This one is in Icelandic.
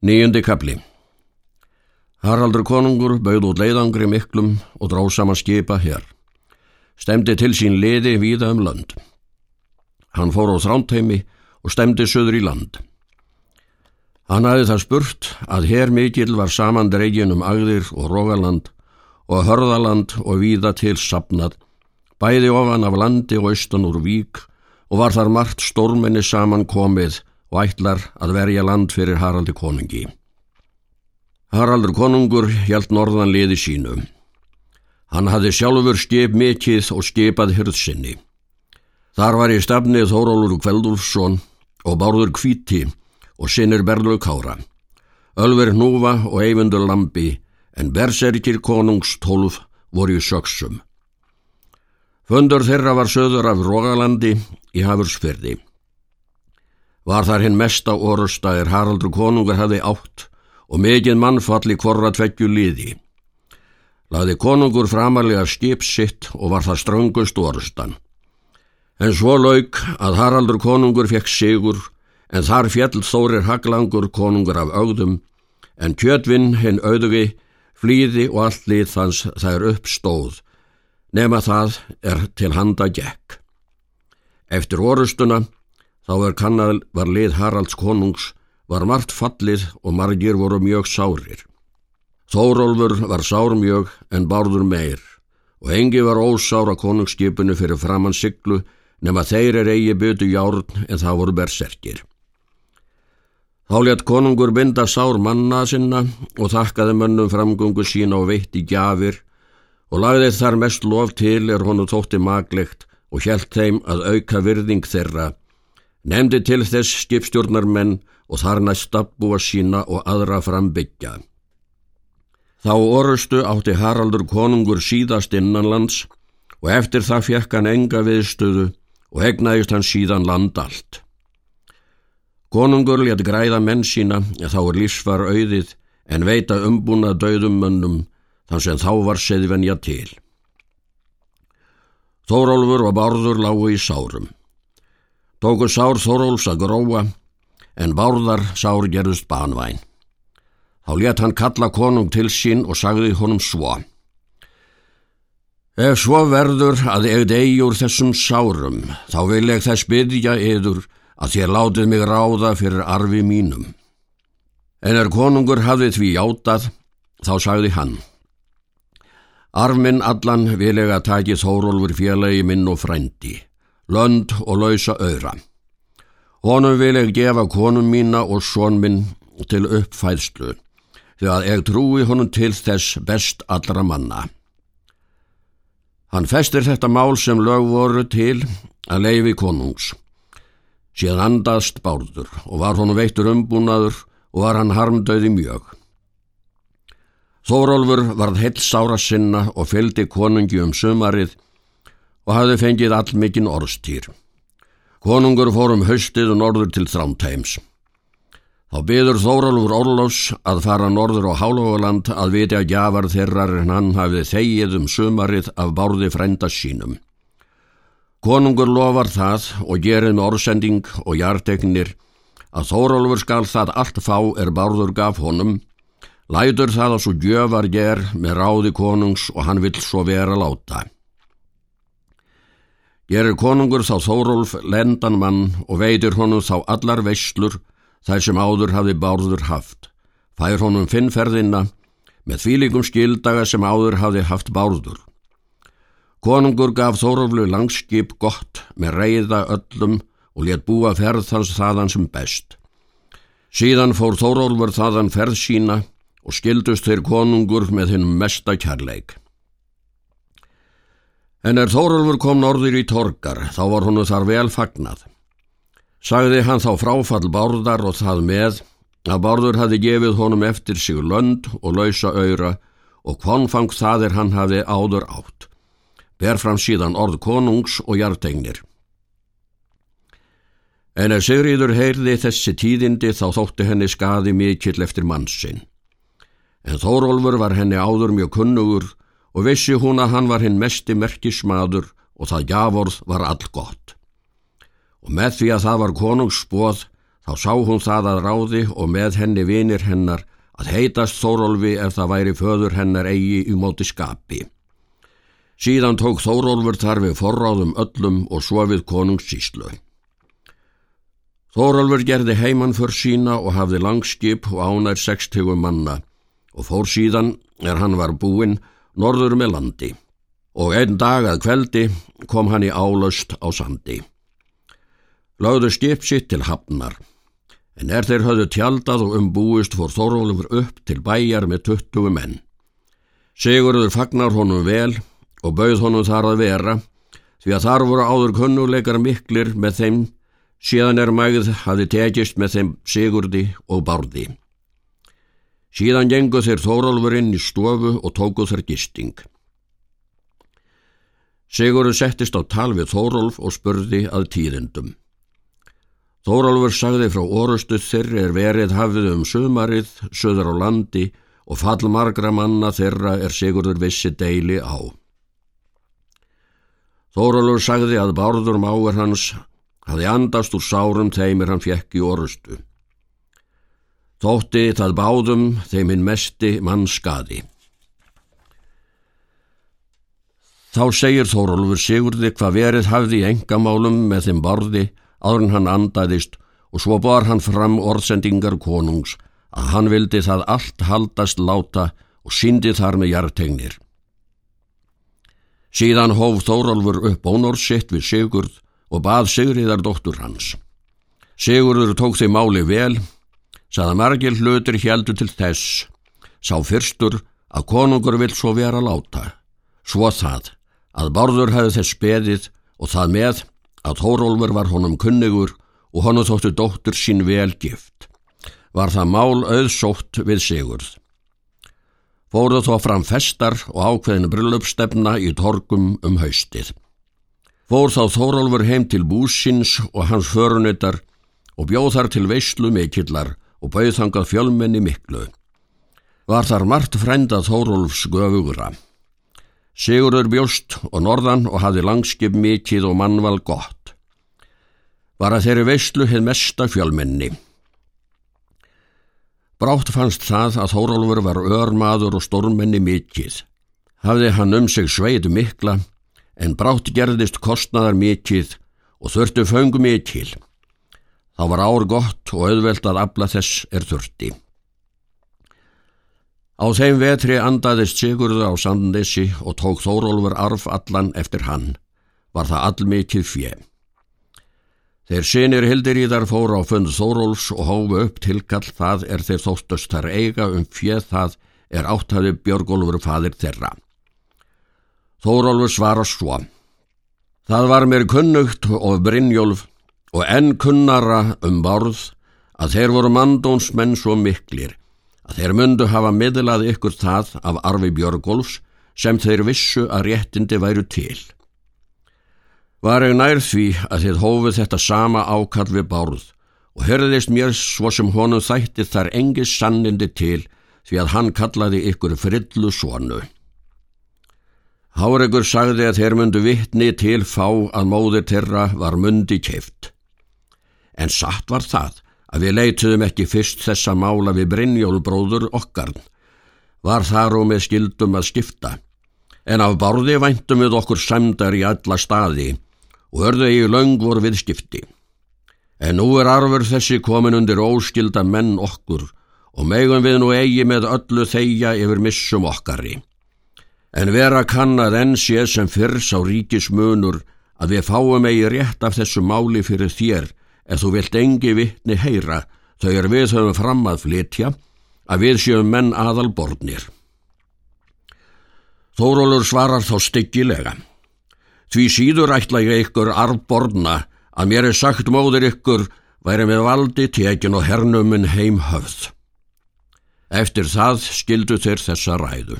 Nýjundi kapli Haraldur konungur bauð út leiðangri miklum og dráð saman skipa hér. Stemdi til sín liði víða um land. Hann fór á þrándheimi og stemdi söður í land. Hann aði það spurt að hér mikill var saman dreygin um agðir og rógaland og hörðaland og víða til sapnað, bæði ofan af landi og austan úr vík og var þar margt stórmenni saman komið og ætlar að verja land fyrir Haraldi konungi. Haraldur konungur hjælt norðan liði sínu. Hann hafði sjálfur skip mikið og skipað hyrðsynni. Þar var í stafnið Þórólur Kveldúlfsson og Bárður Kvíti og sinnir Berlu Kára. Ölver Núfa og Eyfundur Lambi en Berserkir konungs tólf voru í söksum. Fundur þeirra var söður af Rógalandi í Hafursfyrdi. Var þar hinn mesta orusta er Haraldur konungur hafi átt og megin mannfalli korra tveggju liði. Laði konungur framalega skip sitt og var það ströngust orustan. En svo lauk að Haraldur konungur fekk sigur en þar fjall þórir haglangur konungur af augðum en kjötvinn hinn auðugi flýði og allt lið þans er uppstóð nema það er til handa gekk. Eftir orustuna Þá er kannal var lið Haralds konungs, var margt fallið og margir voru mjög sárir. Þórólfur var sár mjög en bárður meir og engi var ósára konungsskipinu fyrir framann siglu nema þeir er eigi byttu járn en það voru berserkir. Þá létt konungur binda sár manna sinna og þakkaði mönnum framgungu sína og veitti gjafir og lagði þar mest lof til er honu þótti maglegt og hjælt þeim að auka virðing þeirra nefndi til þess skipstjórnarmenn og þar næst stabbúa sína og aðra frambyggja. Þá orustu átti Haraldur konungur síðast innanlands og eftir það fekk hann enga viðstöðu og egnaðist hann síðan land allt. Konungur létt græða menn sína þá er lífsvar auðið en veita umbúna döðum mönnum þann sem þá var seðvenja til. Þórólfur og Bárður lágu í sárum. Tóku sár Þóróls að gróa en bárðar sár gerðust banvæn. Þá let hann kalla konung til sín og sagði honum svo. Ef svo verður að ég degjur þessum sárum, þá vil ég þess byggja yður að þér látið mig ráða fyrir arfi mínum. En er konungur hafið því játað, þá sagði hann. Arfminn allan vil ég að taki Þórólfur félagi minn og frændi lönd og lausa öyra. Honum vil ég gefa konum mína og són minn til uppfæðslu, að ég trúi honum til þess best allra manna. Hann festir þetta mál sem lög voru til að leifi konungs. Síðan andast bárður og var honum veittur umbúnaður og var hann harmdauði mjög. Þórólfur varð heilt sára sinna og fylgdi konungi um sumarið og hafði fengið allmikinn orstýr. Konungur fór um haustið og norður til Þrámtæms. Þá byður Þóraldur Orlós að fara norður á Hálógaland að vitja gjafar þeirrar en hann hafið þegið um sumarið af bárði frænda sínum. Konungur lofar það og gerir með orðsending og hjartegnir að Þóraldur skal það allt fá er bárður gaf honum, lætur það að svo gjöfar ger með ráði konungs og hann vill svo vera láta. Gerir konungur þá Þórólf lendan mann og veitir honum þá allar veislur þær sem áður hafi bárður haft. Fær honum finnferðina með þvílikum skildaga sem áður hafi haft bárður. Konungur gaf Þórólflu langskip gott með reyða öllum og let búa ferð þans þaðan sem best. Síðan fór Þórólfur þaðan ferð sína og skildust þeir konungur með hinn mesta kærleik. En er Þórólfur kom norður í torgar, þá var honu þar vel fagnað. Sagði hann þá fráfall bárðar og það með að bárður hafi gefið honum eftir sig lönd og lausa öyra og kvonfang þaðir hann hafi áður átt. Ber fram síðan orð konungs og hjartegnir. En ef Sigriður heyrði þessi tíðindi þá þótti henni skadi mikill eftir mannsinn. En Þórólfur var henni áður mjög kunnugur og vissi hún að hann var hinn mesti merkismadur og það javorð var all gott. Og með því að það var konungsbóð þá sá hún það að ráði og með henni vinir hennar að heitast Þórólfi ef það væri föður hennar eigi í móti skapi. Síðan tók Þórólfur þar við forráðum öllum og svo við konungs síslu. Þórólfur gerði heimann för sína og hafði langskip og ánær 60 manna og fór síðan, er hann var búinn, norður með landi og einn dag að kveldi kom hann í álöst á sandi. Lauðu skip sitt til hafnar, en er þeir höfðu tjaldað og umbúist fór Þórólfur upp til bæjar með 20 menn. Sigurður fagnar honum vel og bauð honum þar að vera, því að þar voru áður kunnuleikar miklir með þeim, síðan er mægð hafi tekist með þeim Sigurði og Bárði. Síðan gengu þeir Þórólfur inn í stofu og tóku þeir gisting. Sigurður settist á tal við Þórólf og spurði að tíðendum. Þórólfur sagði frá orustu þeirri er verið hafið um sumarið, söður á landi og fallmargra manna þeirra er Sigurður vissi deili á. Þórólfur sagði að bárður máur hans hafi andast úr sárum þeimir hann fjekk í orustu. Þótti það báðum þeim hinn mesti mann skadi. Þá segir Þórólfur Sigurði hvað verið hafði í engamálum með þeim borði áður hann andaðist og svo bar hann fram orðsendingar konungs að hann vildi það allt haldast láta og síndi þar með hjartegnir. Síðan hóf Þórólfur upp ónorsitt við Sigurð og bað Sigriðar dóttur hans. Sigurður tók þeim máli vel, saða margir hlutir heldur til þess, sá fyrstur að konungur vil svo vera láta, svo það að Bárður hefði þess beðið og það með að Þórólfur var honum kunnigur og honu þóttu dóttur sín vel gift. Var það mál auðsótt við Sigurð. Fóruð þó fram festar og ákveðinu brillupstefna í torgum um haustið. Fór þá Þórólfur heim til búsins og hans förunittar og bjóð þar til veyslu mikillar og bauð þangað fjölmenni miklu. Var þar margt frendað Þórólfs göfugra. Sigurður bjóst og norðan og hafði langskip mikið og mannval gott. Var að þeirri veyslu hefð mesta fjölmenni. Brátt fannst það að Þórólfur var örmaður og stórmenni mikið. Hafði hann um sig sveit mikla en brátt gerðist kostnaðar mikið og þurftu föngu mikil. Þá var ár gott og auðvelt að abla þess er þurfti. Á þeim vetri andaðist Sigurður á Sandnesi og tók Þórólfur arf allan eftir hann. Var það allmikið fjö. Þeir sinir Hildiríðar fóru á fund Þórólfs og hófu upp tilkall það er þeir þóttust þar eiga um fjöð það er áttaði Björgólfur fadir þeirra. Þórólfur svara svo. Það var mér kunnugt og Brynjólf og enn kunnara um borð að þeir voru mandónsmenn svo miklir að þeir myndu hafa miðlað ykkur það af arfi Björgólfs sem þeir vissu að réttindi væru til. Var ég nær því að þið hófið þetta sama ákall við bárð og hörðist mér svo sem honum þætti þar engi sannindi til því að hann kallaði ykkur frillu svonu. Háregur sagði að þeir myndu vittni til fá að móðir terra var myndi keift. En satt var það að við leituðum ekki fyrst þessa mála við Brynjólbróður okkarn. Var þar og með skildum að skipta, en af borði væntum við okkur samdar í alla staði og örðu í löng voru við skipti. En nú er arfur þessi komin undir óskilda menn okkur og megum við nú eigi með öllu þeia yfir missum okkari. En vera kann að enn sé sem fyrrs á ríkismunur að við fáum eigi rétt af þessu máli fyrir þér ef þú vilt engi vittni heyra þau er við höfum fram að flytja að við séum menn aðal borðnir. Þórólur svarar þá styggilega. Því síður ætla ég ykkur arfborðna að mér er sagt móður ykkur væri með valdi tekin og hernumin heim höfð. Eftir það skildu þeir þessa ræðu.